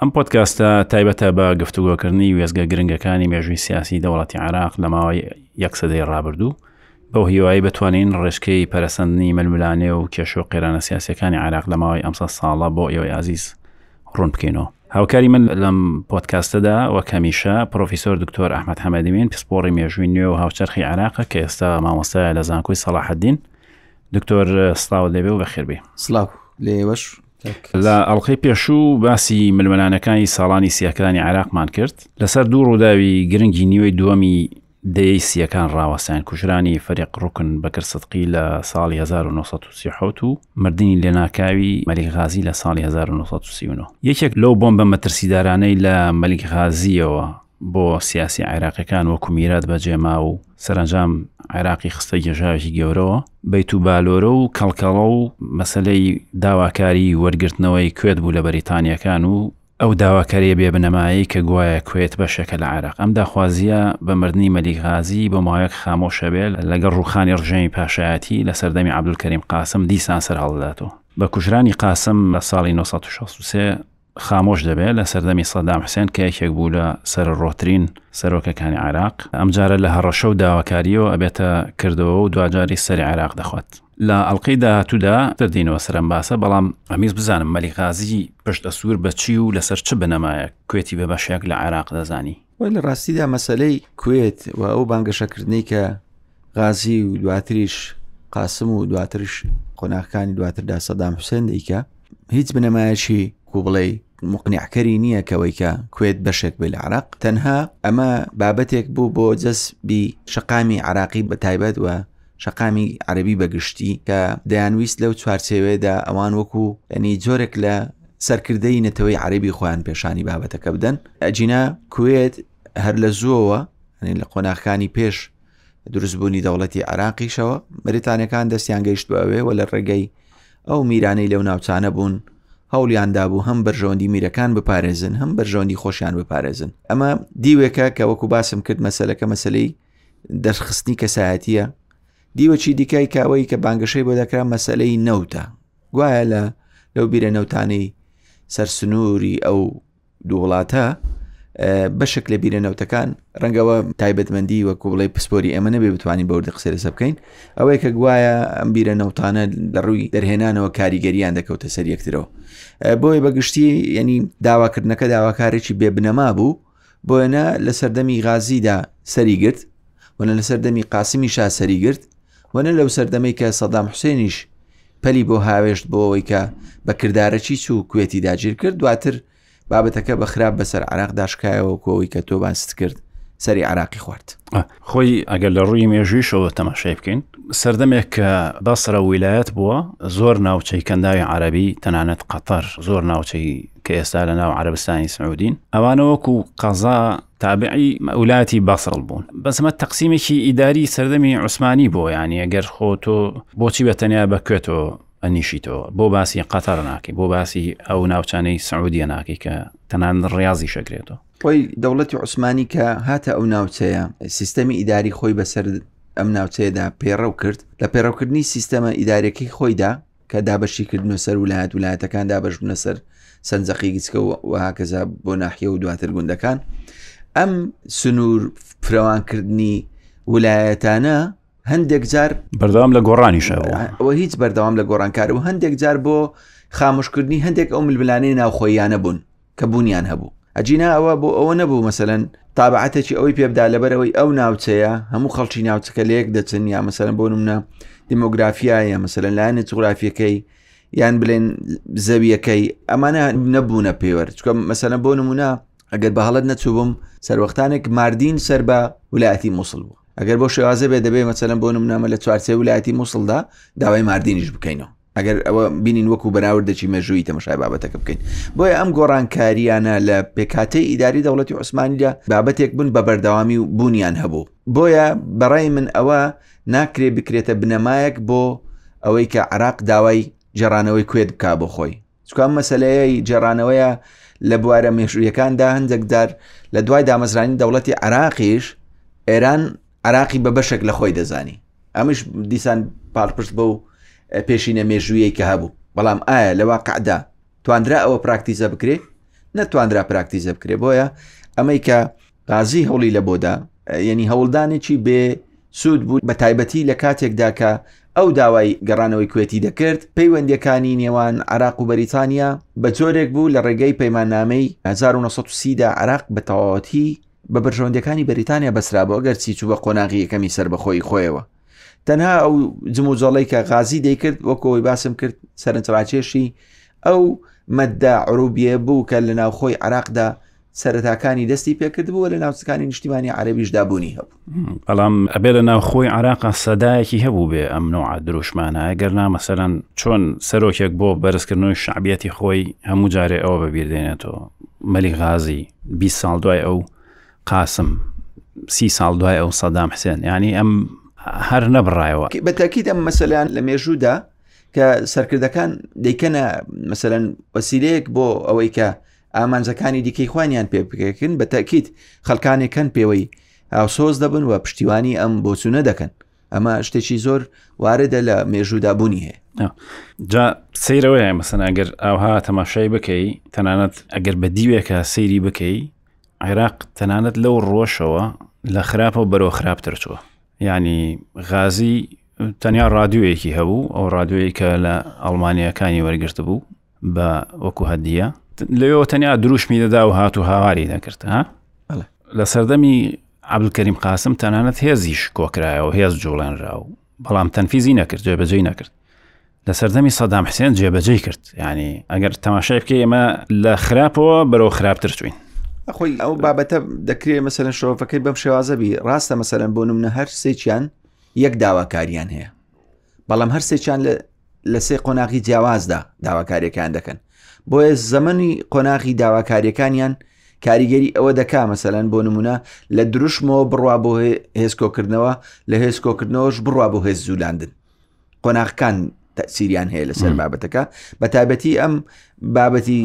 ئەم پۆدکاستە تایبەتە بە گفتوگۆکردنی وێزگە گرنگەکانی مێژووی سیاسی دەوڵەتی عراق لە ماوەی یەک سەدەی ڕابردوو بەو هیوایی بتوانین ڕێشکەی پەرەسەندنی ململانێ و کێشە و قێرانە سیاسەکانی عراق لە ماوەی ئەمسە ساڵە بۆ ئێوەی ئازیز ڕوون بکەینەوە هاوکاری من لەم پۆتکاستەدا وە کەمیشە پرۆفیسۆر دکتۆر ئەحمد حەمەدیمین پسپۆڕی مێژووی نوێ و هاوچەرخی عراقە کە ئێستا مامۆستایە لە زانکۆی سەڵاحدین دکتۆر سلااو لەبێ و بەخێربێ سلااو لێوەش لە ئەڵلقەی پێشوو باسی ململانەکانی ساڵانی سیاکانی عراقمان کرد لەسەر دوو ڕووداوی گرنگی نیوەی دووەمی دەیەی سیەکان ڕاوەستان کوژرانی فەرق ڕوکن بەکر سدقی لە ساڵی 1970 و مردنی لێناکاوی مەلیک غازی لە ساڵی 1939 یەکێک لەو بۆمبە مەترسیدارانەی لە مەلیک غازیەوە بۆ سیاسی عێراقیەکان وەکو میرات بەجێماو و سەرەنجام عێراقی خستە گێژاوێکی گەورەوە بەیت و بالۆرە و کەڵکەڵە و مەسلەی داواکاری وەرگرتنەوەی کوێت بوو لە بەریتانیەکان و ئەو داواکاریە بێ بنەمایەی کە گوایە کوێت بەشێکە لە عێراق ئەم داخوازیە بە مردنی مەلیک غازی بۆ ماوەیەک خامۆش ئەبێ لەگەڵ ڕوخانی ڕژێمی پاشایەتی لە سەردەمی عەبدولکەریم قاسم دیسان سەرهەڵدەداتەوە بە کوژرانی قاسم لە ساڵی نۆ سەد و شەست و سێ خامۆش دەبێت لە سەردەمی سەدام حسێن کە یەکێک بوو لە سەرڕۆترین سەرۆکەکانی عێراق ئەمجارە لە هەڕەشە و داواکاریەوە ئەبێتە کردەوە و دواجاری سەری عێراق دەخوات لە ئەڵلقەی داهاتوودا دەردینەوە سرم باسە بەڵام ئەمیز بزانم مەلی غازی پشتە سوور بەچی و لەسەر چ بنەمایە کوێتی بە بەشێک لە عێراق دەزانی وە لە ڕاستیدا مەسلەی کوێت و ئەو بانگەشەکردنی کە غازی و دواتریش قاسم و دواترش قۆناغەکانی دواتردا سەدام حوسێن دیکە هیچ بنەمایەکی کو بڵێ مقنیعکەری نییە کەەوەی کە کوێت بەشێک بێ لە عراق تەنها ئەمە بابەتێک بوو بۆ جەسبی شقامی عراقی بە تایبەت و شەقامی عەربی بەگشتی کە دەیانویست لەو چوارچێوێدا ئەوان وەکو ینی جۆرێک لە سەرکردەی نەتەوەی عەربی خۆیان پێشانی بابەتەکە بدەن ئەجینا کوێت هەر لە زووەوە لە قۆناخەکانی پێش دروستبوونی دەوڵەتی عراقیشەوە مریتانەکان دەستیان گەیشت بەوێ و لە ڕێگەی ئەو میرانەی لەو ناوچانە بوون هەولیان دابوو هەم بەرژەوەندی میرەکان بپارێزن هەم بەرژەوەندی خۆشیان بپارێزن ئەمە دیوێکە کە وەکو باسم کرد مەسلەکە مەسلەی دەرخستنی کەسایەتیە دیوەچی دیکای کاوەی کە بانگەشەی بۆ دەکرا مەسلەی نەوتە گوایە لە لەو بیرە نەوتانەی سەر سنووری ئەو دوو وڵاتە بەشێک لە بیرە نەوتەکان ڕەنگەوە تایبەتمەندی وە کوبڵی پسپۆری ئێمە نەبێ بتوانین بەوردە قسە لەسە بکەین ئەوەیە کە گوایە ئەم بیرە نەوتانە لە ڕووی دەرهێنانەوە کاریگەریان دەکەوتە سەر یەکترەوە بۆیە بەگشتی ینی داواکردنەکە داواکارێکی بێبنەما بوو بۆیە نە لە سەردەمی غازیدا سەری گرت وەە لە سەردەمی قاسمی شا سەری گرت وەە لەو سەردەمەی کە سەدام حوسێنیش پەلی بۆ هاوێشت بۆ ئەوەی کە بە کردارەچی چوو کوێتی داگیر کرد دواتر بابەتەکە بە خراپ بەسەر عراق داشکایەوە کۆەوەی کە تۆ باست کرد سەری عراقی خوارد خۆی ئەگەر لە ڕووی مێژویشەوە تەماشای بکەین سەردەمێک کە بەسرە ویلایەت بووە زۆر ناوچەی کەنداوی عربی تەنانەت قەتەر زۆر ناوچەی کە ئێستا لە ناو عربستانی سعودین ئەوانە وەکو قەزا تابعی مەولاتی بەسەڵ بوون بەسمە تەقسیمێکی ئیداری سەردەمی عوسمانی بۆ یانی ئەگەر خۆ تۆ بۆچی بە تەنیا بەکوێتەوە ئەنیشیتەوە بۆ باسی قەتەر ناکەی بۆ باسی ئەو ناوچانەی سعودیە ناکەی کە تەنان ڕاضی شەکرێتەوە خۆی دەوڵەتی عوسمانی کە هاتە ئەو ناوچەیە سیستەمی ئیداری خۆی بەسەر ئەم ناوچەیەدا پێڕەو کرد لە پێڕەوکردنی سیستەمە ئیدارەکەی خۆیدا کە دابەشی کردنە سەر ولایەت ولایەتەکان دابەشبنە سەر سنجەقی گچکە و وهکەزا بۆ ناحیە و دواتر گوندەکان ئەم سنوور فرەوانکردنی ولایەتانە هەندێک جار بەردەوام لە گۆڕانی شەوە هیچ بەردەوام لە گۆڕانکار و هەندێک جار بۆ خاموشکردنی هەندێک ئەو ململانەی ناوخۆیانە بوون کە بوونیان هەبوو ئەگینا ئەوە بۆ ئەوە نەبوو مەسەلەن تابعاتێکی ئەوەی پێبدا لەبەرەوەی ئەو ناوچەیە هەموو خەڵکی ناوچەکە لەیەک دەچن یا مەسەرە بۆ نمونە دیمۆگرافیایە مەسەرە لایەنە جغرافیەکەی یان بلێن زەویەکەی ئەمانە نەبوونە پێوەر چکە مەسەە بۆ نمونە ئەگەر بە هەڵت نەچوبم سەروەختانێک ماردین سەر بە ولایەتی مووسڵ بوو ئەگەر بۆ شێوازە بێ دەبێ مەسەلەن بۆ نمونامە لە چوارچێ ولایەتی مووسڵدا داوای ماردینیش بکەینەوە ئەگەر ئەوە بینین وەکو بەراوردێکی مێژووی تەمەشای بابەتەکە بکەین بۆیە ئەم گۆڕانکاریانە لە پێکاتەی ئیداری دەوڵەتی عوسمانیدا بابەتێک بوون بە بەردەوامی و بوونیان هەبوو بۆیە بەڕای من ئەوە ناکرێ بکرێتە بنەمایەک بۆ ئەوەی کە عراق داوای جێڕانەوەی کوێت بک بۆ خۆی چکام مەسلەیەی جێرانەوەیە لە بوارە مێژوویەکاندا هەندێکدار لە دوای دامەزرانی دەوڵەتی عراقیش ئێران عراقی بە بەشێک لە خۆی دەزانی ئەمش دیسان پاڵپشت بە و پێشینە مێژوویەی کە هەبوو بەڵام ئایا لە واقعدا تواندرا ئەوە پراکتیزە بکرێت نەتواندرا پراکتیزە بکرێ بۆیە ئەمەی کە قازی هەوڵی لە بۆدا یعنی هەوڵدانێکی بێ سوود بوو بە تایبەتی لە کاتێکدا کە ئەو داوای گەڕانەوەی کوێتی دەکرد پەیوەندەکانی نێوان عراق و بەریتانیا بە جۆرێک بوو لە ڕێگەی پەیماننامەی 1930دا عراق بە تەواوەتی بە بەرژەوەندەکانی بەریتانیا بەسرا بۆ گەر چی چوو بە قۆناغی یەکەمی سەر بەخۆی خۆیەوە تەنها ئەو جموجۆڵی کە غازی دەیکرد وەکەوەی باسم کرد سەرنجڕاکێشی ئەو مەدە عروبیە بوو کە لە ناوخۆی عراقدا سەرەتاکانی دەستی پێکردبوو لە ناوچەکانی نیشتیمانی عەربیشدا بوونی هەبوو بەڵام ئەبێ لە ناو خۆی عراقا سەدایەکی هەبوو بێ ئەم نوعا دروشمانە گەر نامەسەرەن چۆن سەرۆکێک بۆ بەرزکردنەوەی شعبیەتی خۆی هەموو جارێ ئەوە بەبیردێنێتەوە مەلی غازی 20 ساڵ دوای ئەو قاسم سی ساڵ دوای ئەو سەدام حسێن ینی ئەم هەر نەبڕایەوە بەتەکی دەم مەسەلیان لە مێژوودا کە سەرکردەکان دەیکەنە مەسەرەن وەسیلەیەک بۆ ئەوەی کە ئامانجەکانی دیکەی خوانیان پێ بکەکن بە تاکیت خەلکانێک کەن پێوەی هاوسۆز دەبن و پشتیوانی ئەم بۆچوونە دەکەن ئەمە شتێکی زۆر واردە لە مێژوودا بوونی هەیە جا سەیرەوەیە مەسەن ئەگەر ئاها تەماشای بکەی تەنانەت ئەگەر بە دیوێکە سەیری بکەی عێراق تەنانەت لەو ڕۆژەوە لە خراپە و بەرەوە خراپتر چووە ینی غازی تەنیا ڕادیوەیەکی هەبوو ئەو ڕادیوەیە کە لە ئەڵمانیەکانی وەرگرت بوو بە وەکو هەدیە لەوێەوە تەنیا دروشمی دەدا و هات و هاواری دەکرد ها لە سەردەمی عبلکەریم قاسم تەنانەت هێزیش کۆکرایەوە هێز جوڵێنرا و بەڵام تەنفیزی نەکرد جێبەجێی نەکرد لە سەردەمی سەدام حسێن جێبەجێی کرد ینی ئەگەر تەماشای بکە ئێمە لە خراپەوە بەرەو خراپتر چوین خۆی ئەو بابەتە دەکرێت مەسەن شۆفەکەی بەم شێوازەبی ڕاستە مەسەرەن بۆ نمە هەر سێکیان یەک داواکاریان هەیە بەڵام هەر سێکیان لە لە سێ قۆناغی جیاوازدا داواکاریەکان دەکەن بۆیە زەمەنی قۆناغی داواکاریەکانیان کاریگەری ئەوە دەکا مەسەلەن بۆ نمونە لە دروشمەوە بڕوا بۆ هێزکۆکردنەوە لە هێزکۆکردنەوەش بڕوا بۆ هێز زولاندن قۆناغکان تەسیریان هەیە لەسەر بابەتەکە بە تایبەتی ئەم بابەتی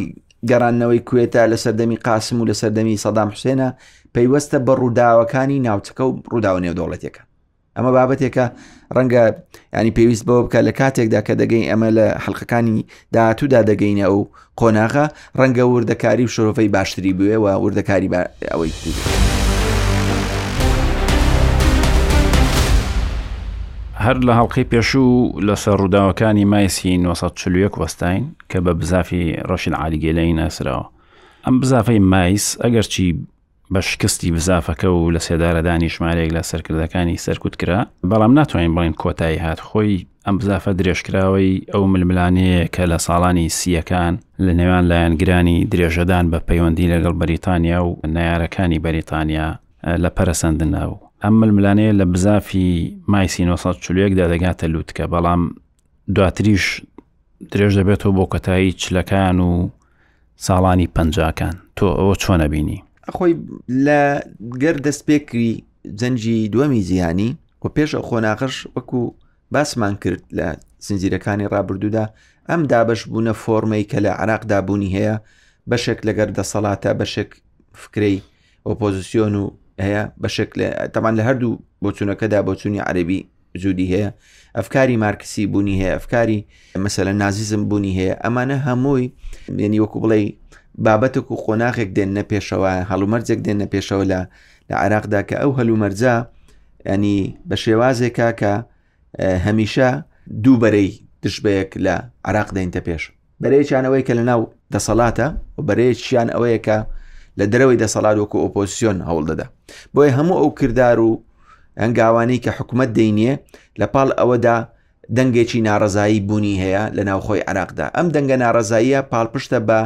گەڕانەوەی کوێتە لە سەردەمی قاسم و لە سەردەمی سەدام حوسێنە پەیوەستە بە ڕووداوەکانی ناوچەکە و ڕووداوە نێودەوڵەتەکە ئەمە بابەتێکە ڕەنگە ینی پێویست بەوە بکە لە کاتێکدا کە دەگەین ئەمە لە حلقەکانی داهاتوودا دەگەینە ئەو قۆناغە ڕەنگە وردەکاری و شرۆڤەی باشتری بوێ و وردەکاری ئەوەی تری. هەر لە هەڵلقەی پێشوو لەسەر ڕووداوەکانی مایسی 1940 وەستین کە بە بزافی ڕەشین عالیگەلەی ناسراوە ئەم بزافەی مایس ئەگەرچی بە شکستی بزافەکە و لە سێدارەدانی ژمارەیەک لە سەرکردەکانی سەرکوت کرا بەڵام ناتوانین بڵین کۆتایی هات خۆی ئەم بزافە درێژکراوەی ئەو ململانەیە کە لە ساڵانی سیەکان لە نێوان لایەنگرانی درێژەدان بە پەیوەندی لەگەڵ بەریتانیا و نارەکانی بەریتانیا لە پەرەسەندنا بوو ئەم ململانەیە لە بزافی مایسی 1940دا دەگاتە لووتکە بەڵام دواتریش درێژ دەبێتەوە بۆ کەتایی چلەکان و ساڵانی پەنجاکان تۆ ئەوە چۆنە بینی ئەخۆی لە گەر دەست پێکری جەنجی دووەمی زیانی و پێش ئەو خۆناغش وەکو باسمان کرد لە سنجیرەکانی ڕابردوودا ئەم دابش بوونە فۆرمەی کە لە عراقدا بوونی هەیە بەشێک لەگەر دەسەڵاتە بەشێک فکرەی ئۆپۆزیسیۆن و هەیە بەشێک لە تەمان لە هەردوو بۆچوونەکەدا بۆچوونی عەربی جوودی هەیە ئەفکاری مارکسی بوونی هەیە ئەفکاری مەسەلە نازیزم بوونی هەیە ئەمانە هەمووی یعنی وەکو بڵێ بابەتێک و قۆناغێک دێنە پێشەوە هەڵومەرجێک دێنە پێشەوە لە لە عێراقدا کە ئەو هەلومەرجە ینی بە شێوازێکە کە هەمیشە دووبەرەی دش بەیەک لە عراق دەینتە پێش بەرەیەکیان ئەوەیە کە لە ناو دەسەڵاتە و بەرەیەکیان ئەوەیە کە لە دەرەوەی دەسەڵات وەکو ئۆپۆسیۆن هەوڵ دەدا بۆیە هەموو ئەو کردار و هەنگاوانی کە حکوومەت دەینێ لە پاڵ ئەوەدا دەنگێکی ناڕزایی بوونی هەیە لە ناوخۆی عراقدا ئەم دەنگە ناڕزاییە پاڵپشتە بە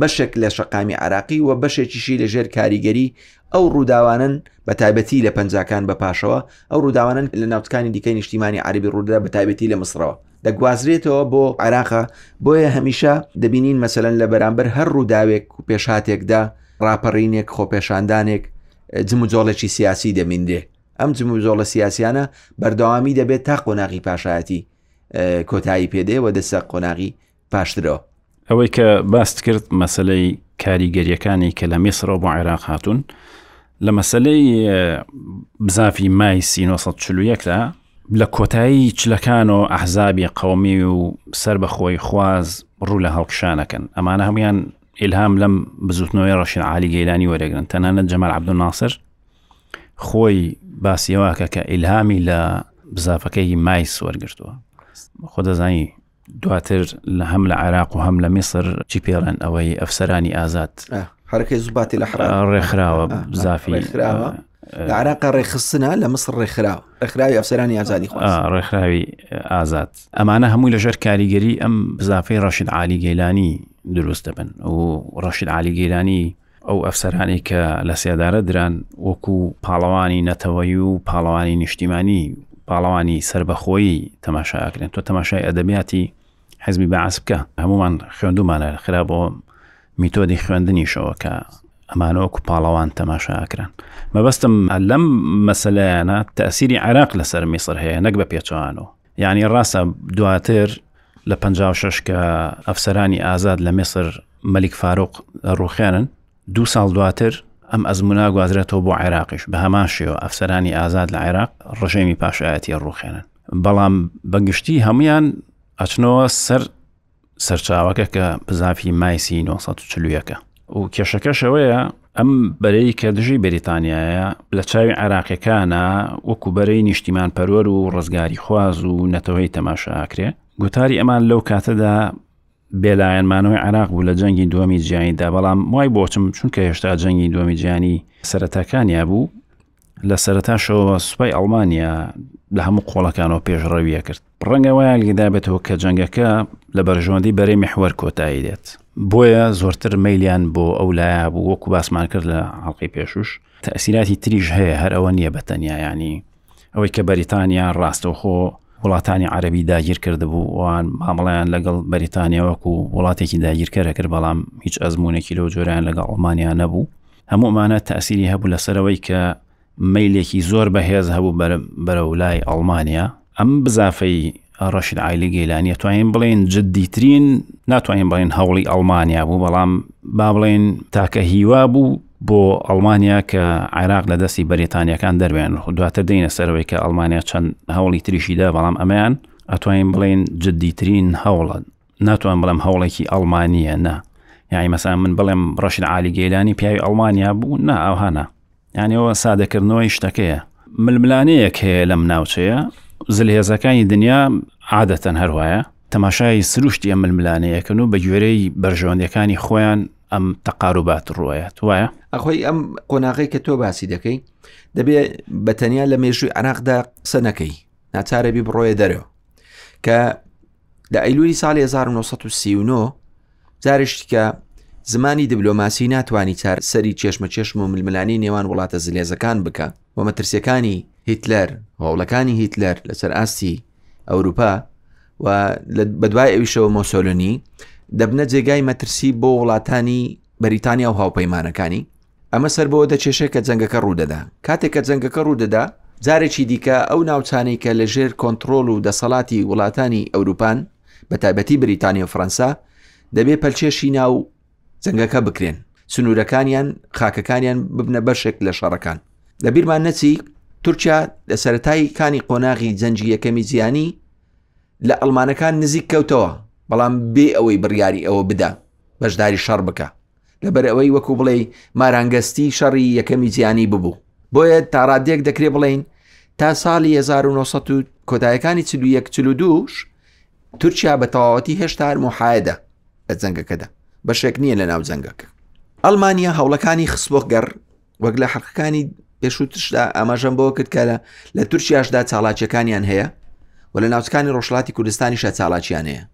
بەشێک لە شەقامی عراقی و بەشێکیشی لە ژێر کاریگەری ئەو ڕووداوانن بە تایبەتی لە پەنجکان بە پاشەوە ئەو ڕووداوانن لە ناوتکانی دیکە نیشتیمانی عربی ڕوودا بە تایبەتی لە مسرەوە دەگوازرێتەوە بۆ عێراقا بۆیە هەمیشە دەبینین مەسەن لە بەرامبەر هەر ڕووداوێک و پێشاتێکدا ڕاپەڕینێک خۆپێشاندانێک جموجۆڵێکی سیاسی دەمیندێ ئەم جموجۆڵە سیاسیانە بەردەوامی دەبێت تا قۆناغی پاشایەتی کۆتایی پێدێ و دەسە قۆناغی پاشترەوە ئەوەی کە باست کرد مەسلەی کاریگەریەکانی کە لە میسرەوە بۆ عێراق هاتوون لە مەسلەی بزافی مای 1940دا لە کۆتایی چلەکان و ئەحزابی قومی و سەر بەخۆی خواز ڕوو لە هەڵکشانەکەن ئەمانە هەموان ئیلهام لەم بزوتنەوەی ڕەشن عالی گەیلانی وەرەگرن تەنانەت جەمال عبدناسر خۆی باسیەوەکە کە ئیلهامی لە بزافەکەی مایس وەرگرتووە خۆ دەزانی دواتر لە هەم لە عێراق و هەم لە میسر چی پێڵێن ئەوەی ئەفسەرانی ئازاد هەرکەی زوباتی لە ڕێکخراوە زافی ڕێکخراوە لە عراقا ڕێخستنە لە مصر ڕێکخراو ڕێکخراوی ئەفسەرانی ئازادی ڕێکخراوی ئازاد ئەمانە هەمووی لەژێر کاریگەری ئەم بزافەی ڕەشید عالی گەیلانی دروست دەبن و ڕەشید عالی گەیلانی ئەو ئەفسەرانی کە لە سێدارە دران وەکو پاڵەوانی نەتەوەی و پاڵەوانی نیشتیمانی پاڵەوانی سربەخۆیی تەماشاکرێن تۆ تەماشای ئەدەبیاتی حزبی بەعس بکە هەمومان خوێندومانە خرا بۆ میتۆدی خوێندنیشەوە کە ئەمانەوەکو پاڵەوان تەماشاکران مەبەستم لەم مەسلەیانە تاسیری عراق لەسەر میسر هەیە نەک بە پێچوانەوە یعنی ڕاستە دواتر لە 56 کە ئەفسەرانی ئازاد لە میسر مەلیک فاروق ڕوخێنن دو ساڵ دواتر ئەم ئەزمونا گوازرێتەوە بۆ عێراقیش بە هەمان شێوە ئەفسەرانی ئازاد لە عێراق ڕژێمی پاشایەتی ڕوخێنن بەڵام بەگشتی هەمویان ئەچنەوە سەر سەرچاوەکە کە بزافی مایسی 1940ەکە و کێشەکەشەوەیە ئەم بەرەی کە دژی بریتانیایە لە چاوی عراقیەکانە وەکو بەرەی نیشتیمان پەروەر و ڕزگاری خواز و نەتەوەی تەماشاکرێ گوتاری ئەمان لەو کاتەدا بێلایەنمانەوەی عراق بوو لە جەنگی دومی جیانیدا بەڵام وای بۆچم چونکە هێشتا جەنگی دومی جیانی سەرەتاکانیا بوو لە سەرەتاشەوە سوپای ئەڵمانیا لە هەموو قۆڵەکانەوە پێشڕەویە کرد ڕەنگە وایان لێدابێتەوە کە جەنگەکە لە بەرژەوەندی بەرەی محوەر کۆتایی دێت بۆیە زۆرتر مەیلیان بۆ ئەو لایە بوو وەکو باسمان کرد لە ئاڵلقەی پێشوش تەسیراتی تریش هەیە هەر ئەوە نییە بە تەنیایانی ئەوەی کە بەریتانیا ڕاستەوخۆ وڵاتانی عربی داگیر کرد بوو ئەوان مامەڵیان لەگەڵ بەریتانیا وەکو وڵاتێکی داگیرکەرە کرد بەڵام هیچ ئەزمونێکی لەو جۆران لەگەڵ ئەڵمانیا نەبوو هەموو ئەمانە تەسیری هەبوو لەسەرەوەی کە مەیلێکی زۆر بەهێز هەبوو بەرەو لای ئەڵمانیا ئەم بزافەی ڕەشید ئایلی گەیلانیە توانین بڵێن جددیترین ناتوانین بڵێن هەوڵی ئەڵمانیا بوو بەڵام با بڵێن تاکە هیوا بوو بۆ ئەڵمانیا کە عێراق لە دەستی بەریتانیەکان دەروێن دواتر دێنە سەرەوەی کە ئەڵمانیا چەند هەوڵی تریشیدا بەڵام ئەمەیان ئەتوانین بڵێن جددیترین هەوڵن ناتوان بڵێم هەوڵێکی ئەڵمانیە نا یعنی مەسا من بڵێم ڕەشن عالی گەیلانی پیاوی ئەڵمانیا بوو نا ئەوهانا یانەوە سادەکردنەوەی شتەکەیە ململانەیەک هەیە لەم ناوچەیە زلهێزەکانی دنیا عادەتەن هەروایە تەماشای سروشتی ئەم ململانەیەکەن و بە گوێرەی بەرژەوەندەکانی خۆیان ئەم تەقاروبات ڕوایەت وایە ئەخۆی ئەم قۆناغی کە تۆ باسی دەکەی دەبێ بە تەنیا لە مێژووی عراقدا قسە نەکەی ناچارەبی بڕۆیە دەرەوە کە لە ئەیلولی ساڵی 1939 جارشتیکە زمانی دبلۆماسی ناتوانانی چار سەری چێشمە چێشم و ململانی نێوان وڵاتە زلێزەکان بکە و مەترسیەکانی هیتلەر هەوڵەکانی هیتلەر لەسەر ئاستی ئەوروپا و بەدوای ئەویشەوە مۆسۆلۆنی دەبنە جێگای مەترسی بۆ وڵاتانی بەریتانیا و هاوپەیمانەکانی ئەمە سەر بەوە دەچێشێ کە جەنگەکە ڕوودەدا کاتێک کە جەنگەکە ڕوودەدا جارێکی دیکە ئەو ناوچانەی کە لە ژێر کۆنتترۆل و دەسەڵاتی وڵاتانی ئەوروپان بە تایبەتی بریتانیا و فەەنسا دەبێ پەلچێشی ناو جەنگەکە بکرێن سنوورەکانیان خاکەکانیان ببنە بەشێک لە شەڕەکان لە بیرمان نەچی تورکیا لە سەتای کانی قۆناغی جەنجی یەکەمی زیانی لە ئەلمانەکان نزیک کەوتەوە بەڵام بێ ئەوەی بڕیاری ئەوە بدا بەشداری شەڕ بکە لەبەر ئەوەی وەکو بڵێ مارانگەستی شەڕی یەکەمی جیانی ببوو بۆیە تاڕادێک دەکرێ بڵین تا ساڵی 1970 کۆتایەکانی چلو یەک چلو دووش تورکیا بە تەواوەتی هێشتا هەر محایدە لە جەنگەکەدا بەشێک نییە لە ناو جەنگەکە ئەلمانیا هەوڵەکانی خستبۆ گەڕ وەک لە حەقەکانی پێشوتشدا ئاماژەم بۆ کرد کە لە تورکیاشدا چاڵاکیەکانیان هەیە و لە ناوچکانی ڕۆژلاتی کوردستانیشە چاڵاکیان هەیە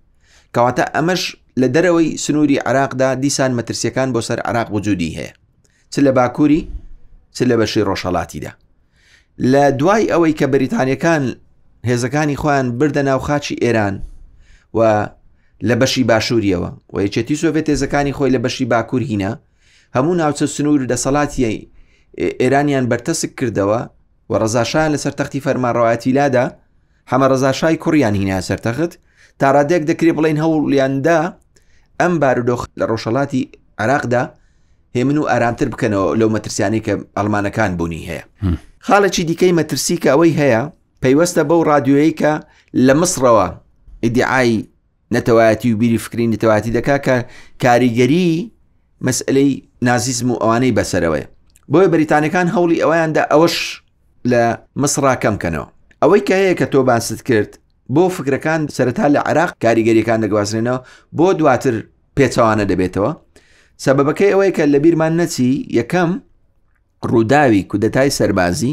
کەواتە ئەمەش لە دەرەوەی سنووری عراقدا دیسان مەترسیەکان بۆ سەر عراق وجودی هەیە چ لە باکووری چ لە بەشی ڕۆژهڵاتیدا لە دوای ئەوەی کە بریتانیەکان هێزەکانی خۆیان بردە ناو خاچی ئێران و لە بەشی باشووریەوە و یەکێتی سۆڤێت تێزەکانی خۆی لە بەشی باکوور هینە هەموو ناوچە سنوور دەسەڵاتی ئێرانیان بەرتەسک کردەوە و ڕزاشان لەسەر تەختی فەرمانڕەوایەتی لادا حەمە ڕەزا شای کوڕیان هینا سەرتەخت تاڕادێک دەکرێت بڵین هەوڵیاندا ئەم بارودۆخ لە ڕۆژهڵاتی عراقدا هێمن و ئارامتر بکەنەوە لەو مەترسیانی کە ئەلمانەکان بوونی هەیە خاڵێکی دیکەی مەترسی کە ئەوەی هەیە پەیوەستە بەو ڕادیۆیی کە لە مسڕەوە ئیدعای نەتەوایەتی و بیری فکری نەتەواتی دەکا کە کاریگەری مەسئلەی نازیزم و ئەوانەی بەسەرەوەی بۆیە بریتانەکان هەوڵی ئەویاندا ئەوەش لە مسرا کەم کەنەوە ئەوەی کە هەیە کە تۆ باست کرد بۆ فکرەکان سەرەتا لە عراق کاریگەریەکان دەگوازرێنەوە بۆ دواتر پێچەوانە دەبێتەوە سەبەکەی ئەوەیە کە لە بیرمان نەچی یەکەم ڕووداوی کودەتای سەربازی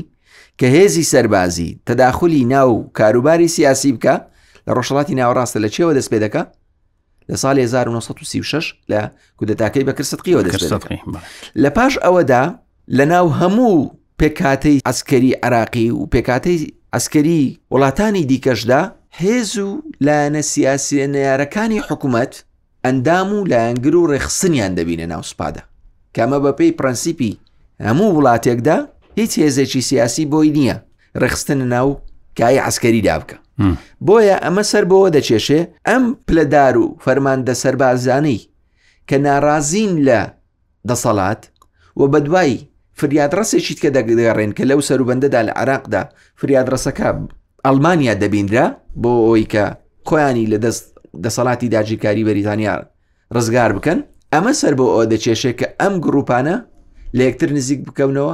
کە هێزی سەربازی تەداخلی ناو کاروباری سیاسی بکە لە ڕۆژهڵاتی ناوەڕاستە لە چێوە دەست پێ دەکە لە ساڵی 1936 لە کودەتاکەی بەکرسەقیەوە دەست لە پاش ئەوەدا لە ناو هەموو پێکاتەی ئەسکەری عراقی و پێکاتەی ئەسکەری وڵاتانی دیکەشدا هێز و لایەنە سیاسیە نەیارەکانی حکوومەت ئەندام و لایەنگر و ڕێخستنیان دەبینە ناو سوپادا کەمە بەپی پرەنسیپی هەموو وڵاتێکدا هیچ هێزێکی سیاسی بۆی نییە ڕێخستن ناو کای عسکەری دابکە بۆیە ئەمە سەر بەوە دەچێشێ ئەم پلەدار و فەرماندە سەربازانەی کە ناڕازین لە دەسەڵات و بەدوای فریادڕەسێکیت کە دەگەڕێن کە لەو سەروبندەدا لە عراقدا فریادڕەسەکە ئەلمانیا دەبینرا بۆ ئەوی کە خۆیانی لە دەست دەسەڵاتی داگیرکاری بەریتانیا ڕزگار بکەن ئەمە سەر بۆ ئەو دەچێشێ کە ئەم گروپانە لە یەکتر نزیک بکەونەوە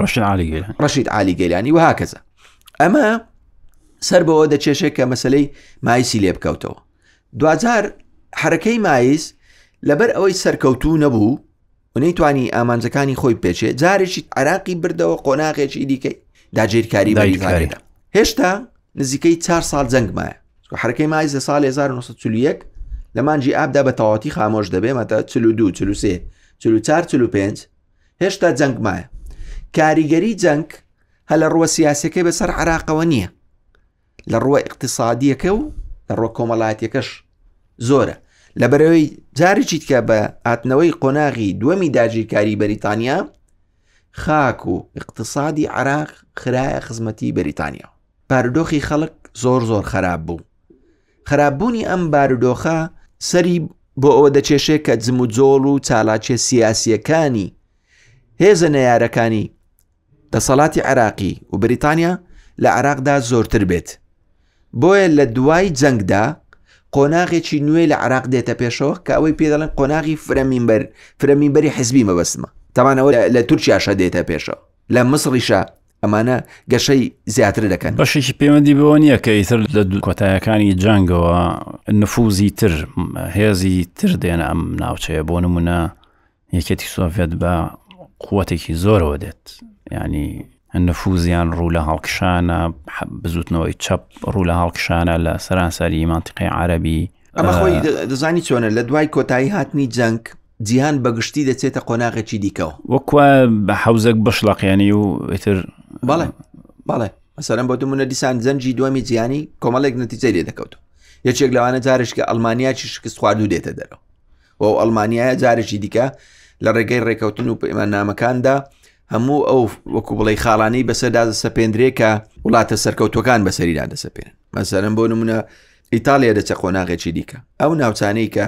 ڕەشن عالی ڕەشید عالی گەلانی و هاکەزە ئەمە سەر بەوە دەچێشێک کە مەسلەی مایسی لێ بکەوتەوە دوجار حرەکەی مایس لەبەر ئەوەی سەرکەوتوو نەبوو و نەیتوانی ئامانجەکانی خۆی پێچێ جارێکی عراقی بردەوە قۆناغێکی دیکەی داگیرکاری بەریدا هێشتا نزیکەی چار سال جەنگمایە حرەکەی مایز لە سال 1940 لە مانجی ئابدا بە تەواتی خامۆش دەبێ مەتە 42 44 45 هێشتا جەنگ مایە کاریگەری جەنگ هە لە ڕووە سیاسەکەی بەسەر عراقەوە نییە لە ڕووە اقتصادیەکە و لە ڕووە کۆمەڵاتیەکەش زۆرە لە بەرەوەی جارێکی تکە بە هاتنەوەی قۆناغی دووەمی داگیرکاری بەریتانیا خاک و اقتصادی عراق خراە خزمەتی بەریتانیا بارودۆخی خەڵک زۆر زۆر خراپ بوو خراپبوونی ئەم بارودۆخە سەری بۆ ئەوە دەچێشێ کە جم و جۆڵ و چالاکیە سیاسیەکانی هێزە نەیارەکانی دەسەڵاتی عراقی و بریتانیا لە عراقدا زۆرتر بێت بۆیە لە دوای جەنگدا قۆناغێکی نوێ لە عراق دێتە پێشەوە کە ئەوەی پێ دەڵێن قۆناغی فرەمینبەر فرەمینبەری حزبی مەبەستمە تەمانەوە لە تورکیاشە دێتە پێشەوە لە مسڕیشە ئەمانە گەشەی زیاتر دەکەن بەشێکی پەیوەندی بەوە نییە کە ئیتر لە دوو کۆتایەکانی جەنگەوە نفوزی تر هێزی تر دێنە ئەم ناوچەیە بۆ نمونە یەکێتی سۆڤێت بە قوتێکی زۆرەوە دێت ینی نفوزیان ڕوو لە هەڵکشانە بزوتنەوەی چەپ ڕوو لە هەڵکشانە لە سەرانسەری مانتیقی عربی ئەمە خۆی دەزانی چۆنە لە دوای کۆتایی هاتنی جەنگ جیهان بەگشتی دەچێتە قۆناغێکی دیکەوە وەکوە بە حوزەک بشڵەقیانی و ئیتر بەڵێ بەڵێ مەسەرم بۆ دمونە دیسان جەنجی دومی جیانی کۆمەڵێک نەتیجەی لێ دەکەوت یەکێک لەوانە جارشکە ئەلمانیاکی شکست خواردو دێتە دەرەوە و ئەو ئەلمانیایە جارێکی دیکە لە ڕێگەی ڕێکەوتن و پەیمان نامەکاندا هەموو ئەو وەکو بڵی خاڵانی بەسەردا سەپێندرێکە وڵاتە سەرکەوتوەکان بەسەریدا دەسەپێن مەسەرم بۆ نمونە ئیتالیا دەچە قۆناغێکی دیکە ئەو ناوچانەی کە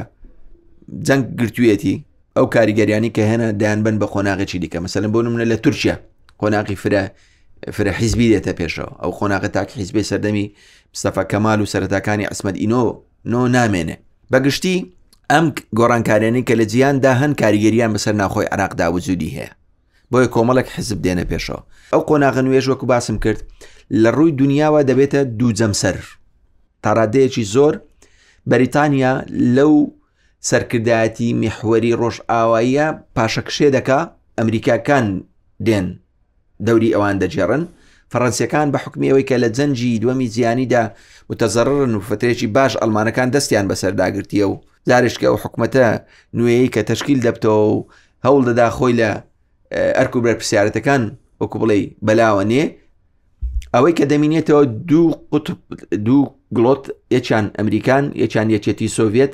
جەنگ گرتوویەتی ئەو کاریگەریانی کە هێنا دایان بن بە قۆناغێکی دیکە مەسەن بۆ منە لە تورکیا قۆناغی فرە فرە حیزبی دێتە پێشەوە ئەو قۆناغە تاک حیزبی سەردەمی مستەفا کەمال و سەرەتاکانی عسمەت ئینۆ نۆ نامێنێ بەگشتی ئەم گۆڕانکارێنی کە لە جیاندا هەن کاریگەریان بەسەر ناخۆی عراقدا وجودی هەیە بۆیە کۆمەڵێک حزب دێنە پێشەوە ئەو قۆناغە نوێژ وەکو باسم کرد لە ڕووی دنیاوە دەبێتە دوو جەمسەر تاڕادەیەکی زۆر بەریتانیا لەو سەرکردایەتی میحوەری ڕۆژ ئاواییە پاشەکشێ دەکا ئەمریکاکان دێن دەوری ئەوان دەجێڕن فەڕەنسیەکان بە حکمی ئەوەی کە لە جەنجی دووەمی زیانیدا متەزەڕن و فترێکی باش ئەلمانەکان دەستیان بەسەرداگرتیە و زارشکە و حکوومەتە نوێی کە تەشکیل دەبتەوە و هەوڵ دەدا خۆی لە ئەرک و بەرپسیارەتەکان وەکو بڵێ بەلاوە نێ ئەوەی کە دەمینێتەوە دوو قوتب دوو گڵۆت یەکیان ئەمریکان یەکیان یەکێتی سۆڤێت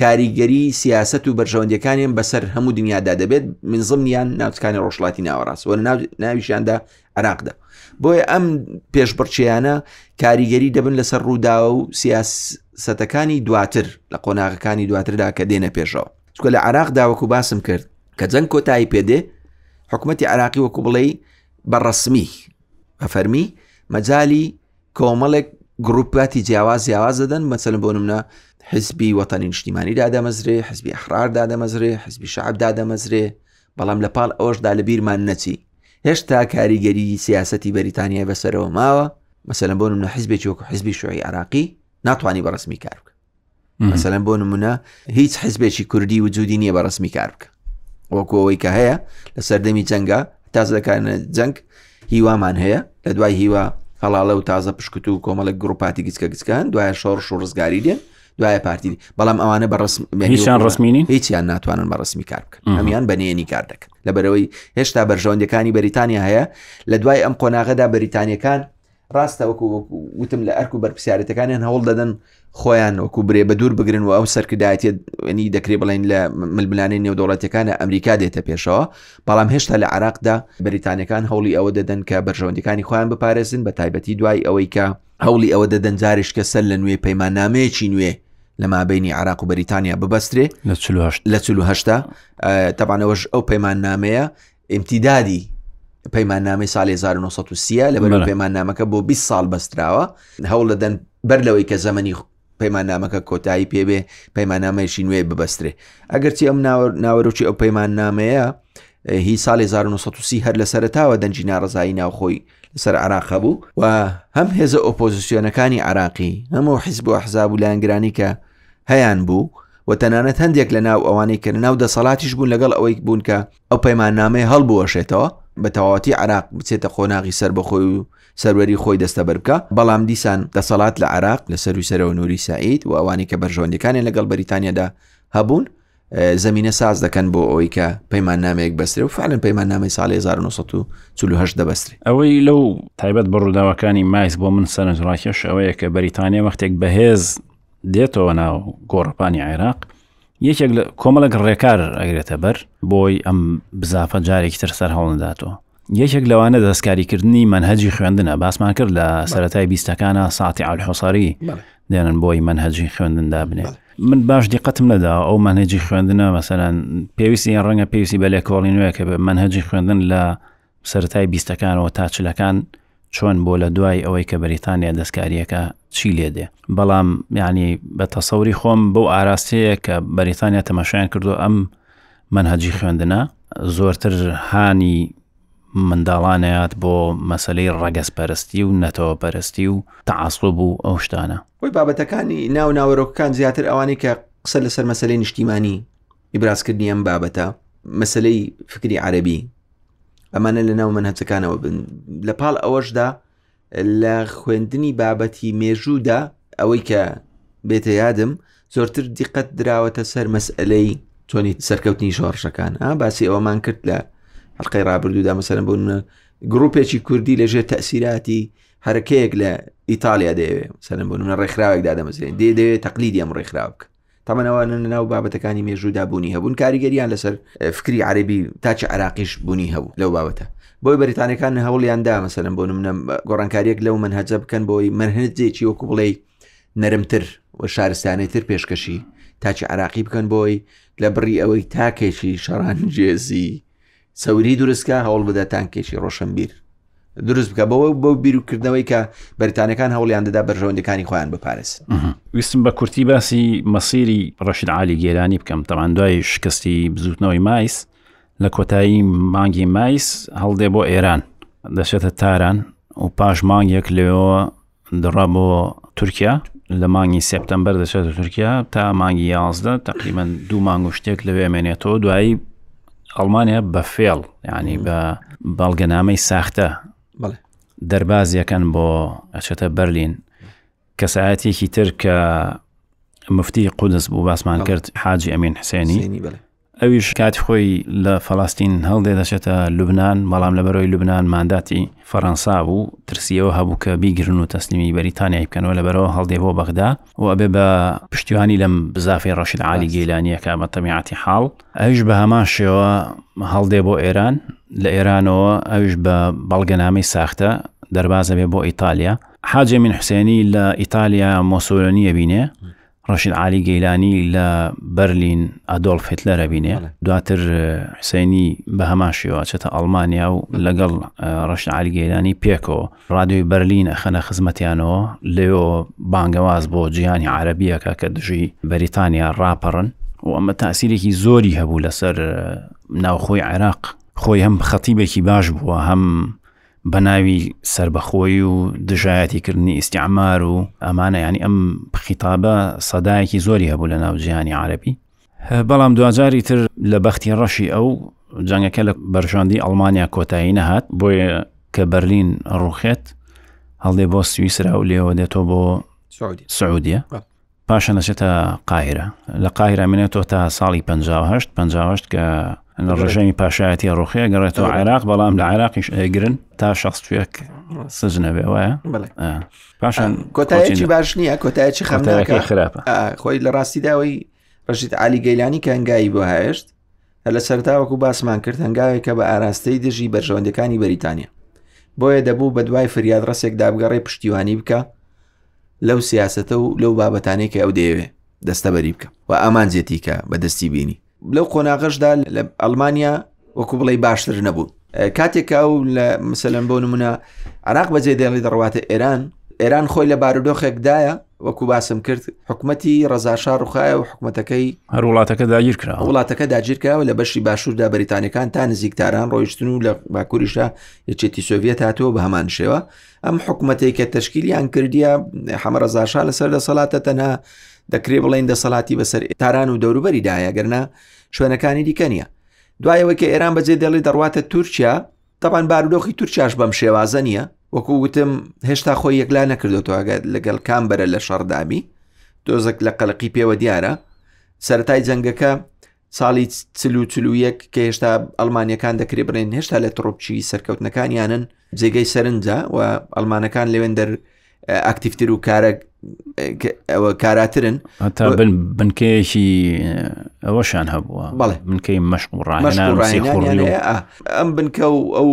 کاریگەری سیاست و بەرژەوەندەکانیان بەسەر هەموو دنیادا دەبێت منزمیان ناوچکانی ڕۆژڵاتی ناوەڕاست وە ناویشیاندا عراقدا بۆیە ئەم پێشبڕچیانە کاریگەری دەبن لەسەر ڕوودا و سیاستەکانی دواتر لە قۆناغەکانی دواتردا کە دێنە پێشەوە چکە لە عراق داوەکو باسم کرد کە جەنگ کۆتایی پێدێ حکوومەتتی عراقی وەکو بڵێ بە ڕسمی بە فەرمی مەجای کۆمەڵێک گروپاتی جیاواز جیاواز دەدەن مەسەن بۆ منە حزبی وەتانی نیشتیمانی دادەمەزرێ حزبی ئەحرار دادەمەزرێ حزبی شعب دادەمەزرێ بەڵام لە پاڵ ئەوشدا لە بیرمان نەچی هێشتا کاریگەری سیاستی بەریتانیای بەسەرەوە ماوە مەسەن بۆ منە حزبێکی وەکو حزبی شوعی عراقی ناتوانانی بە ڕسمی کار بکە مەسەلەن بۆ نمونە هیچ حزبێکی کوردی وجودی نییە بە ڕسمی کار بکە وەکو ئەوەی کە هەیە لە سەردەمی جەنگە تاز دەکارنە جەنگ هیوامان هەیە لە دوای هیوا هەڵاڵە و تازە پشکت و کۆمەڵک گروپاتی گچکە گچکان دوای شۆڕ و ڕزگاری دێن دوای پارتی بەڵام ئەوانە بە ڕسم هیچیان ڕسمینی هیچیان ناتوانن بە ڕسمی کار بکەن ئەمیان بەنێنی کار دەکەن لەبەرەوەی هێشتا بەرژەوەندەکانی بەریتانیا هەیە لە دوای ئەم قۆناغەدا بەریتانیەکان ڕاستە وەکو وتم لە ئەرک و بەرپسیارەتەکانیان هەوڵ دەدەن خۆیان وەکو برێ بە دوور بگرن و ئەو سەرکردایەتیەنی دەکرێ بڵین لە ململانەی نێودوڵەتەکانە ئەمریکا دێتە پێشەوە بەڵام هێشتا لە عراقدا بریتانەکان هەوڵی ئەوە دەدەن کە بەرژەوەندەکانی خۆیان بپارێزن بە تایبەتی دوای ئەوەی کە هەوڵی ئەوە دەدەن جاریش کە سەر لە نوێ پەیمانامەیەکی نوێ لە مابینی عراق و بەریتانیا ببەسترێ لە لە تابانەوەش ئەو پەیمان نامەیە ئیمتیدادی پەیماننامەی ساڵی 1930 لە بەرە پەیماننامەکە بۆ 20 ساڵ بەستراوە هەوڵ دەدەن بەر لەوەی کە زەمەنی پەیماننامەکە کۆتایی پێبێ پەیماننامەیشی نوێ ببەسترێ ئەگەرچی ئەم ناوەرۆکی ئەو پەیماننامەیە هی ساڵی 1930 هەر لە سەرتاوە دەنجی ناڕزایی ناوخۆی لەسەر عراق هەبوو و هەم هێزە ئۆپۆزیسیۆنەکانی عراقی هەموو حیزب و حزاب و لایەنگرانی کە هەیان بوو و تەنانەت هەندێک لە ناو ئەوانەی کە ناو دەسەڵاتیش بوون لەگەڵ ئەوەی بوون کە ئەو پەیماننامەیە هەڵبوەشێتەوە، بە تەواوەتی عێراق بچێتە قۆناغی سەربەخۆی و سەروەری خۆی دەستەبەر بکا، بەڵام دیسان دەسەڵات لە عێراق لە سەروی سەرەوە نوری سەعید و ئەوانەی کە بەرژەوەندیەکانیان لەگەڵ بەریتانیادا هەبوون زەمینە ساز دەکەن بۆ ئەوەی کە پەیمان نامەیەک بەسرێ و فعلن پەیمان نامی ساڵی 1940 دەبەسترێ ئەوەی لەو تایبەت بە ڕووداوەکانی مایس بۆ من سەرنجڕاکێش ئەوەیە کە بەریتانیا وەختێک بەهێز دێتەوە ناو گۆڕپانی عێراق یەکێک لە کۆمەڵک ڕێکار ئەگرێتە بەر بۆی ئەم بزافە جارێکی تر سەر هەڵنداتەوە یەکێک لەوانە دەستکاریکردنی منهجی خوێندنە باسمان کرد لە سەتای بیستەکانە ساعتی ئالحوسری دێنن بۆی منهجی خوێندندا بنێ من باش دیقەتم نەدا ئەو منهجی خوێندنە مەسەرەن پێویستی ڕەنگە پێویستی بە لێکۆڵی نوێکە بە منهجی خوێندن لە سەرەتای بیستەکانەوە تا چلەکان چۆن بۆ لە دوای ئەوەی کە بەریتانیا دەستکاریەکە چی لێ دێ بەڵام یعنی بە تەسەوری خۆم بەو ئاراستەیە کە بەریتانیا تەماشایان کردو ئەم منهجی خوێندنە زۆرتر هانی منداڵانەیات بۆ مەسلەی ڕەگەز پەرستی و نەتەوە پەرستی و تەعاصب و ئەو شتانە وەی بابەتەکانی ناو ناوەرۆکەکان زیاتر ئەوانەی کە قسە لەسەر مەسلەی نیشتیمانی ئیبرازکردنی ئەم بابەتە مەسلەی فکری عەربی ئەمانە لە ناو من هەچەکانەوە بن لە پاڵ ئەوەشدا لە خوێندنی بابەتی مێژوودا ئەوەی کە بێتە یادم زۆرتر دیقەت دراوەتە سەر مەسئلەی چۆنی سەرکەوتنی شۆڕشەکان ئا باسی ئەوەمان کرد لە حلقەی رابردوودا مەسەرە بوون گرروپێکی کوردی لەژێر تەسیراتی حرەکەیەک لە ئیتالیا دەیەوێ سەرم بوون ڕێکخراوێک دادەمەزرێن دێ دەوێت تەقلیدی ئەم ڕێکخراو بکە تەمەنەوانە لەناو بابەتەکانی مێژوودا بوونی هەبوون کاریگەریان لەسەر فکری عربی تاچە عراقیش بوونی هەبوو لەو باوەتە بۆی بەریتانەکان هەوڵیان دا مەسەرم بۆ نمە گۆڕانکاریەک لەو من هەجە بکەن بۆی مەرهنجێکی وەکو بڵێ نەرمتر و شارستانی تر پێشکەشی تاچە عراقی بکەن بۆی لە بڕی ئەوەی تاکێکی شەڕان جێزی چەوری دروستکە هەوڵبدە تانکێکی ڕۆشنبیر دروست بکە بەوە بەو بیرروکردنەوەی کە بەریتانەکان هەوڵیان دەدا بەرژەوەندەکانی خۆیان بپارێز ویستم بە کورتی باسی مەسیری ڕەشید عالی گێرانی بکەم تەمان دوای شکستی بزوتنەوەی مایس لە کۆتایی مانگی مایس هەڵدێ بۆ ئێران دەچێتە تاران و پاش مانگێک لەوە دەڕا بۆ تورکیا لە مانگی سپتمبەر دەچێتە تورکیا تا مانگی یازدە تقریبان دوو مانگ و شتێک لەوێ مێنێتەوە دوایی ئەڵمانیا بە فێڵ ینی بە بەڵگەنامەی ساختە دەربازیەکەن بۆ ئەچێتە بەرلین کەسایەتێکی تر کە مفتی قودس بوو باسمان کرد حاجی ئەمین حسێنی ئەویش کاتی خۆی لە فەلەستین هەڵدێ دەچێتە لوبنان، بەڵام لەبەرەوەی لوبنان مانداتی فەرەنسا بوو، ترسی ئەوە هەبوو کە بیگرن و تەسلیمی بەریتانیای بکەن و لەبەرەوە هەڵدێ بۆ بەغدا و ئەبێ بە پشتیوانی لەم بزافەی ڕەشید عالی گەیلانییە کە بە تەبیعەتی حاڵ ئەویش بە هەمان شێوە هەڵدێ بۆ ئێران، لە ئێرانەوە ئەویش بە بەڵگەنامەی ساختە دەرباز ئەبێ بۆ ئیتالیا، حاجی ئەمین حوسێنی لە ئیتالیا مۆسۆلۆنی ئەبینێ، ڕەشید عالی گەیلانی لە بەرلین ئەدۆڵف هیتلەر ئەبینێ دواتر حسێنی بە هەمان شێوە چێتە ئەڵمانیا و لەگەڵ ڕەشن عالی گەیلانی پێکەوە ڕادیۆی بەرلین ئەخەنە خزمەتیانەوە لەوێ بانگەواز بۆ جیانی عربیەکە کە دژی بەریتانیا ڕاپەڕن و ئەمە تاسیرێکی زۆری هەبوو لەسەر ناوخۆی عێراق خۆی هەم خەتیبێکی باش بووە هەم بە ناوی سربەخۆی و دژایەتی کردنی ئیسیعمار و ئەمانە ینی ئەم خیتابە سەدایەکی زۆری هەبوو لە ناو جیهانی عربی بەڵام دوجاری تر لە بەختی ڕەشی ئەو جەنگەکە لە بەرژاندی ئەڵمانیا کۆتایی نەهات بۆیە کە بەرلین ڕوخێت هەڵێ بۆ سویسرا و لێوە دێتەوە بۆ سعودیە پاشان دەچێتە قاهرە لە قاهرە منێتەوە تا ساڵی 58 58 کە لە ڕژێمی پاشایەتی ڕوخێ گەڕێتەوە عێراق بەڵام لە عێراقیش ئەگرن تا شخصێک سزنەبێ وایە پاشان کۆتایەکی باش نییە کۆتایەکی خەمناکە خراپە خۆی لە ڕاستیداوەی ڕژیت علی گەیلانی کە هەنگایی بۆ هاێشت هەر لە سەرتاوەکو باسمان کرد هەنگاوێک کە بە ئاراستەی دژی بەرژەوەندەکانی بەریتانیا بۆیە دەبوو بە دوای فریاد ڕسێک دابگەڕێ پشتیوانی بکە لەو سیاستە و لەو بابەتانێک کە ئەو دەیەوێ دەستەبەری بکە و ئامانجێتی کە بەدەستی بینی لەو قۆناغشدا لە ئەلمانیا وەکو بڵێ باشتر نەبوون کاتێک ئەو لە مسلم بۆ نمونە عراق بەجێ دێڵی دەڕواتە ئێران ئێران خۆی لە بارودۆخێکدایە وەکو باسم کرد حکوومەتتی ڕزاشا ڕوخایە و حکوومەتەکەی هەر وڵاتەکە داگیر کرا وڵاتەکە داگیرکەوە لە بەشی باشووردا بەریتانەکان تا نزیک تاران ڕۆیشتن و لە باکووریشا یەکێتی سۆڤەت هاتووە بە هەمان شێوە ئەم حکوومەتەی کە تشکیلیان کردیە حەمە ڕزاشا لەسەر دەسەڵاتە تەنها دەکرێ بڵین دەسەڵاتی بەسەر تاران و دەوروبەری دایەگەرنا شوێنەکانی دیکە نیە دوایەوە کە ئێران بەجێ دەڵی دەڕواتە تورکیا تەبان بارودۆخی تورکیاش بەم شێوازە نییە وەکو وتم هێشتا خۆی یەکلا نەکردوێتەوەگە لەگەڵ کام بەرە لە شەڕدابی دۆزەک لە قەلقی پێوە دیارە سەتای جەنگەکە ساڵی چلو چلوویەک کە هێشتا ئەلمانیەکان دەکرێ بڵێن هێشتا لە تڕۆپچی سەرکەوتنەکانیانن جێگەی سەرنجە و ئەلمانەکان لەوێن دەر ئاکتیفتر و کارە ئەوە کاراترن تا بن بنکەیەکی ئەوەشان هەبووە بەڵێ بنکەی مەشق و ڕاهێنان ئەم بنکە و ئەو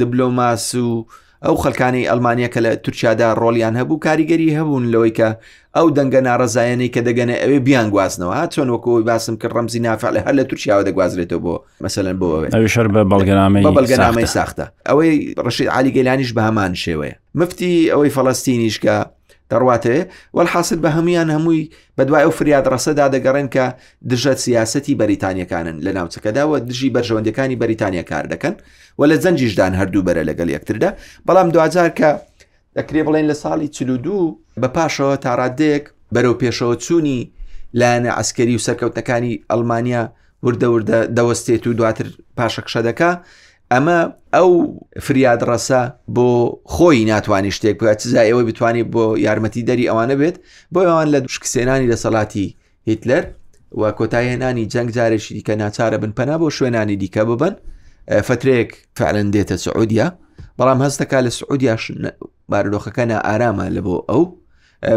دبلۆماس و ئەو خەکانی ئەلمانیا کە لە تورکیادا ڕۆلیان هەبوو کاریگەری هەبوون لەوەی کە ئەو دەنگە ناڕزایەنەی کە دەگەنە ئەوێ بیان گواستنەوە ها چۆن وەکەوەی باسم کرد ڕمزی نافعل هەر لە تورکیاوە دەگوازرێتەوە بۆ مەسەن بۆ ئەوێ ئەوی شەر بە بەڵگەنامەی بەڵگەنامەی ساختە ئەوەی ڕشید عالی گەلانیش بە هەمان شێوەیە مفتی ئەوەی فەڵەستینیش کە دەڕواتێ وەحاست بە هەمویان هەمووی بەدوای ئەو فریاد ڕەسەدا دەگەڕێن کە دژە سیاستی بەریتانیەکانن لە ناوچەکەداوە دژی بەرژەوەندەکانی بەریتانیا کار دەکەن و لە زەنجیشدان هەردوو بەرە لەگەڵ یەکتردا بەڵام دوجار کە دەکرێ بڵێن لە ساڵی چلودوو بە پاشەوە تاڕادێک بەرەو پێشەوە چوونی لایەنە ئەسکەری و سەرکەوتەکانی ئەلمانیا وردە وردە دەوەستێت و دواتر پاشەکشە دەکە ئەمە ئەو فریادڕەسە بۆ خۆی ناتوانانی شتێک بە چزا ئێوەی بتوانانی بۆ یارمەتی دەری ئەوانە بێت بۆ ئەوان لە دوشکسێنانی دەسەڵاتی هیتلەر و کۆتایهێنانی جەنگ جارێکی دیکە ناچارە بن پەنا بۆ شوێنانی دیکە ببن فترێک فعلەن دێتە سعودیا بەڵام هەستەکە لە سعودیاش بارودۆخەکە نائارامە لە بۆ ئەو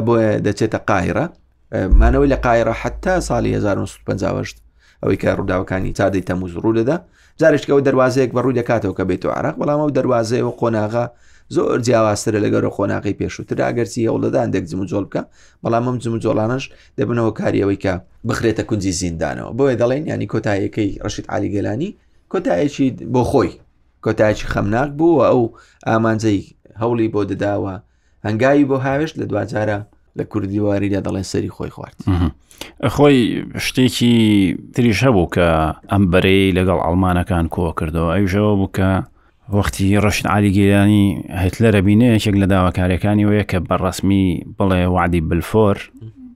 بۆیە دەچێتە قاهرە مانەوەی لە قایرە حتا ساڵی 1950 ئەوەی کە ڕووداوەکانی تادەی تەموز ڕوو دەدا جارشتەوە دەواازەیەک بە ڕووی دەکاتەوە کە بێتەوە عراق بەڵام ئەو دەواازەیەوە قۆناغا زۆر جیاوازترە لە گەرە خۆناغی پێشووتر ئەگەرچی هەوڵدەدان دەک جمجۆل بکە بەڵام ئەم جمجۆڵانش دەبنەوە کاریەوەی کە بخرێتە کونجی زیندانەوە بۆیە دەڵێن ینی کۆتایەکەی ڕشید علی گەلانی کۆتایەکی بۆ خۆی کۆتایکی خەمناک بووە ئەو ئامانجەی هەوڵی بۆ دەداوە هەنگاوی بۆ هاوێشت لە دواجارە لە کوردی واریدا دەڵێن سەری خۆی خوارد خۆی شتێکی تریش هەبوو کە ئەم بەرەی لەگەڵ ئەڵمانەکان کۆ کردەوە ئەوژەوە بوو کە وەختی ڕشت عالیگەیانی هتلەرە بینێ یەکێک لە داواکاریەکانی وەیە کە بەڕسمی بڵێ وعدی بلفۆر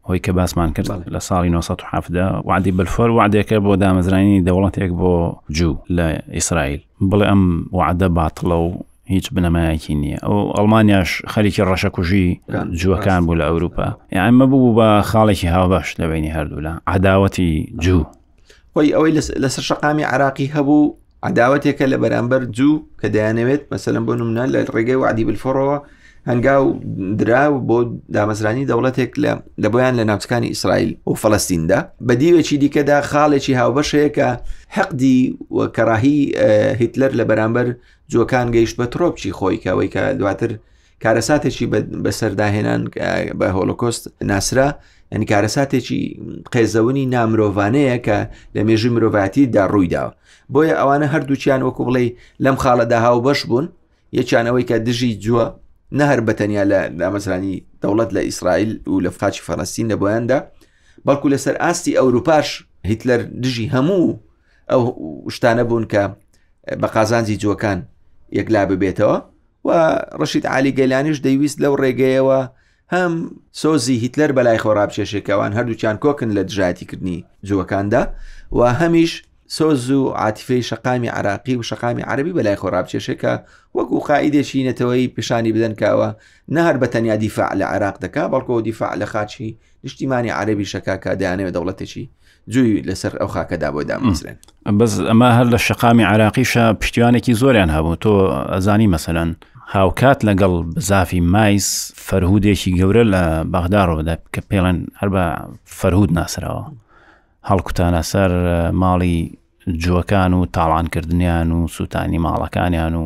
هۆی کە باسمان کرد لە ساڵی 1970 وعدی بلفۆر وعدێکە بۆ دامەزرانی دەوڵەتێک بۆ جوو لە ئیسرائیل بڵێ ئەم وعدە باتڵە و هیچ بنەمایەکی نییە ئەو ئەڵمانیاش خەریکی ڕەشەکوژی جووەکان بوو لە ئەوروپا یانمە ببوو بە خاڵێکی هاوباش لە بینی هەردوولا عداوەتی جوو خۆی ئەوەی لەسەر شقامی عراقی هەبوو عداوەتێکە لە بەرامبەر جوو کە دەیانەوێت مەسەلم بۆ نمونە لە ڕێگەی وعدی بلفۆڕەوە هەنگاو درا و بۆ دامەزرانی دەوڵەتێک لە لە بۆیان لە ناوچکانی ئیسرائیل و فلستیندا بە دیوێکی دیکەدا خاڵێکی هاوبەشەیە کە حەقدی و کەڕاهی هیتلەر لە بەرامبەر جۆکان گەیشت بە ترۆپچی خۆی کە ئەوەی کە دواتر کارەساتێکی بەسەرداهێنان بە هۆلۆکۆست ناسرا ئەنی کارەساتێکی قێزەونی نامرۆڤانەیە کە لە مێژوی مرۆڤاتیدا ڕوویداوە بۆیە ئەوانە هەردووچیان وەکو بڵێ لەم خاڵەدا هاو بەش بوون یەکیانەوەی کە دژی جووە نە هەر بەتەنیا لە دامەزرانی دەوڵەت لە ئیسرائیل و لە فقاچی فەرەستین لە بۆیاندا بەڵکو لەسەر ئاستی ئەوروپاش هیتلەر دژی هەموو ئەو شتانە بوون کە بە قازانجی جوەکان یەکلا ببێتەوە و ڕشید عالی گەلانیش دەیویست لەو ڕێگەیەوە هەم سۆزی هیتلەر بەلای خۆراپچێشێکەوان هەردووچان کۆکن لە دژاتیکردنی جوەکاندا و هەمیش سۆز و عاتیفەی شەقامی عراقی و شەقامی عربی بەلای خۆراپچێشێکە وەکو قاعدێکی نەتەوەی پیشانی بدەنکەوە نەهر بە تەنیا دیفاع لە عێراق دەکا بەڵکۆ دیفاع لە خاچی نیشتیمانی عربی شەکاکە دەیانەوێت دەوڵەتێکی جووی لەسەر ئەو خاکەدا بۆ دامەزرێن بەس ئەمە هەر لە شقامی عراقیشە پشتیوانێکی زۆریان هەبوو تۆ ئەزانی مەسەەن هاوکات لەگەڵ بزافی مایس فەرهودێکی گەورە لە بەغدا ڕۆدا کە پێڵێن هەر بە فەرهود ناسراوە هەڵکوتانە سەر ماڵی جوەکان و تاڵانکردنیان و سووتانی ماڵەکانیان و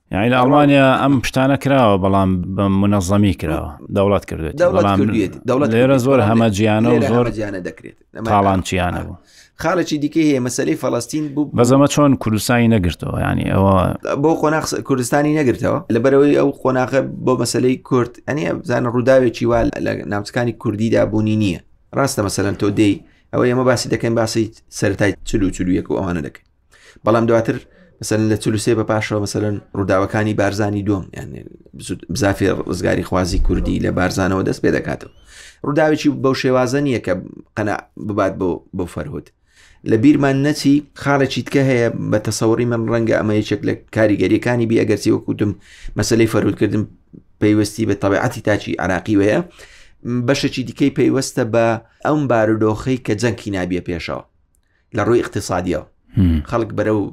یعنی لە ئەڵمانیا ئەم پشتانە کراوە بەڵام بە منەظەمی کراوە دەوڵات کردێت دەوڵەت لێرە زۆر هەمە جیانە و زۆر جیانە دەکرێت تاڵانچیانە بوو خاڵێکی دیکە هەیە مەسەری فەڵستین بوو بەزەمە چۆن کوردستانی نەگرتەوە ینی ئەوە بۆ قۆناخ کوردستانی نەگرتەوە لە بەرەوەی ئەو قۆناخە بۆ مەسلەی کورد ئەنی بزانە ڕووداوێکی وا لە ناوچەکانی کوردیدا بوونی نییە ڕاستە مەسەن تۆ دێی ئەوە ئێمە باسی دەکەین باسی سەرای چلو چلوویەک و ئەوانە دەکەین بەڵام دواتر مثلەن لە چلوسێ بە پاشەوە مثلەن ڕووداوەکانی بارزانانی دوم بزافێ ڕزگاری خوازی کوردی لە بارزانەوە دەست پێ دەکاتەوە ڕووداوێکی بەو شێوازە نییە کە قەنا ببات بۆ بۆ فەرهوت لە بیرمان نەچی خاڵێکی تکە هەیە بە تەسەوری من ڕەنگە ئەمە یەکێک لە کاریگەریەکانی بی ئەگەرچی وەکوتم مەسلەی فەرودکردن پەیوەستی بە تەبعەتی تاچی عراقی وەیە بەشێکی دیکەی پەیوەستە بە ئەم بارودۆخەی کە جەنکی نابیە پێشەوە لە ڕووی اقتصادیەوە خەڵک بەرە و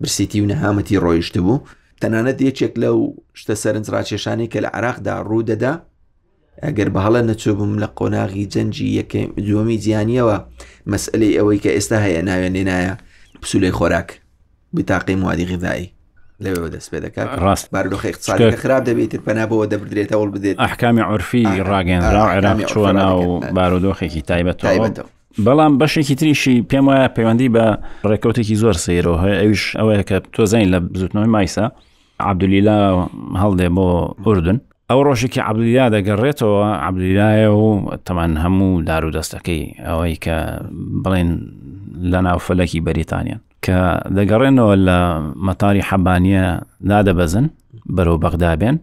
برسیتی و نەهامەتی ڕۆیشت بوو تەنانەت یەکێک لەو شتە سەرنج ڕاکێشانی کە لە عراقدا ڕوو دەدا ئەگەر بە هەڵە نەچوبم لە قۆناغی جەنجی یەکەم دووەمی جیانیەوە مەسئلەی ئەوەی کە ئێستا هەیە ناوێن لێنایە پسولەی خۆراک بتاقی موادی غذایی لەوەوە دەست پێ دەکات ڕاست بارودۆخی اقتصادەکە خراپ دەبێت پەنا بەوە دەبدرێت هەوڵ بدێت ئەحکامی عرفی ڕاگەنرا عێراق چوە ناو بارودۆخێکی تایبەت تایبەتەوە بەڵام بەشێکی تریشی پێم وایە پەیوەندی بە ڕێکەوتێکی زۆر سەیرەوە هەیە ئەویش ئەوەیە کە تۆزین لە بزوتنەوەی مایسا عبدلیلا هەڵدێ بۆ ئوردن ئەو ڕۆژێکی عبدلیلا دەگەڕێتەوە عبدلیلایە و تەمان هەموو دار و دەستەکەی ئەوەی کە بڵێن لە ناوفەلەکی بەریتانیان کە دەگەڕێنەوە لە مەتاری حەبانە نادەبەزن بەرەو بەغدابێن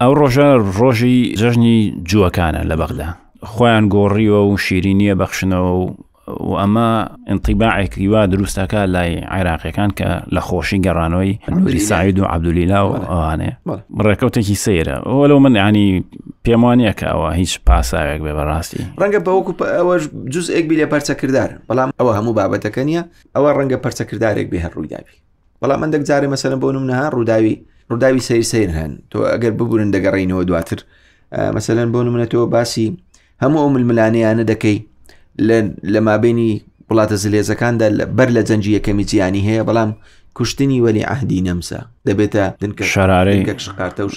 ئەو ڕۆژە ڕۆژی جەژنی جووەکانە لە بەغدا خۆیان گۆڕیوە و شیرینیە بەخشنەوە و و ئەمە ئەنتیباعێکی وا دروستەکە لای عێراقیەکان کە لە خۆشی گەڕانەوەی نوری سعید و عبدولیلا و ئەوانێ ڕێکەوتێکی سەیرە ئەوە لەو من ینی پێم وانە کە ئەوە هیچ پاساوێک بێ بەڕاستی ڕەنگە بەوەکو ئەوەش جزئێک بی لە پەرچەکردار بەڵام ئەوە هەموو بابەتەکە نیە ئەوە ڕەنگە پەرچەکردارێک بێ هەر ڕوویدابی بەڵام ئەندێک جارێ مەسەرم بۆ نمونە ڕووداوی ڕووداوی سیر سیر هەن تۆ ئەگەر ببورن دەگەڕینەوە دواتر مەسەەن بۆ نمونە تۆ باسی هەموو ئەو ململانەیانە دەکەی لە مابینی وڵاتە زلێزەکاندا بەر لە جەنجی یەکەمی جیانی هەیە بەڵام کوشتنی وەلی عهدی نەمسا دەبێتە دنکە شارارەی شقاتە و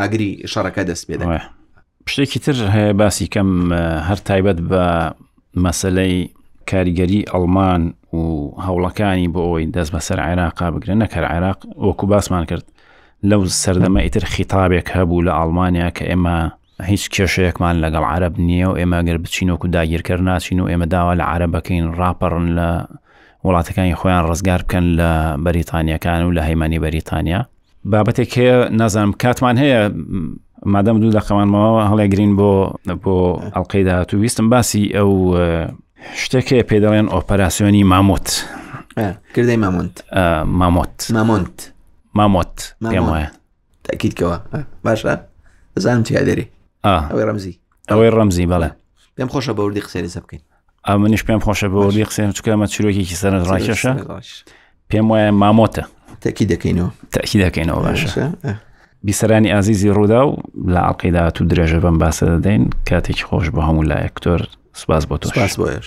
ئاگری شەڕەکە دەست پێدا شتێکی تر هەیە باسی کەم هەر تایبەت بە مەسلەی کاریگەری ئەڵمان و هەوڵەکانی بۆ ئەوەی دەست بەسەر عێراقا بگرن نەکەر عێراق وەکو باسمان کرد لەو سەردەمە ئیتر خیتابێک هەبوو لە ئەڵمانیا کە ئێمە هیچ کێشەیەکمان لەگەڵ عرب نییە و ئێمە گەر بچینۆکو داگیرکەر ناچین و ئێمە داوا لە عرە بەکەین ڕاپەڕن لە وڵاتەکانی خۆیان ڕزگار بکەن لە بەریتانیەکان و لە هەیمانی بەریتانیا بابەتێک هەیە نازانم کاتمان هەیە مادەم دوو دەقەمانمەوە هەڵێگرین بۆ بۆ ئەڵلقەی داهات و ویستم باسی ئەو شتێک هەیە پێ دەڵێن ئۆپەراسسیۆنی مامۆت کردی مامۆنت مامۆت مامۆنت مامۆت پێم وایە تاکییتکەوە باشە دەزانم چیا دەری ئەوەی ڕەمزی ئەوەی ڕەمزی بەڵێ پێم خۆشە بەوردی قسەری سە بکەین ئەمنیش پێم خۆشە بە وەبی قسەم چکە مە چرۆکێکی سەرنج ڕاکێشە پێم وایە مامۆتە تەکی دەکەینەوە تەکی دەکەینەوە باشە بیسەرانی ئازیزی ڕوودا و لە عقیدا و درێژە بەم باسە دەدەین کاتێکی خۆش بە هەموو لایەکتۆر سپاس بۆ تۆ سپاس بۆش.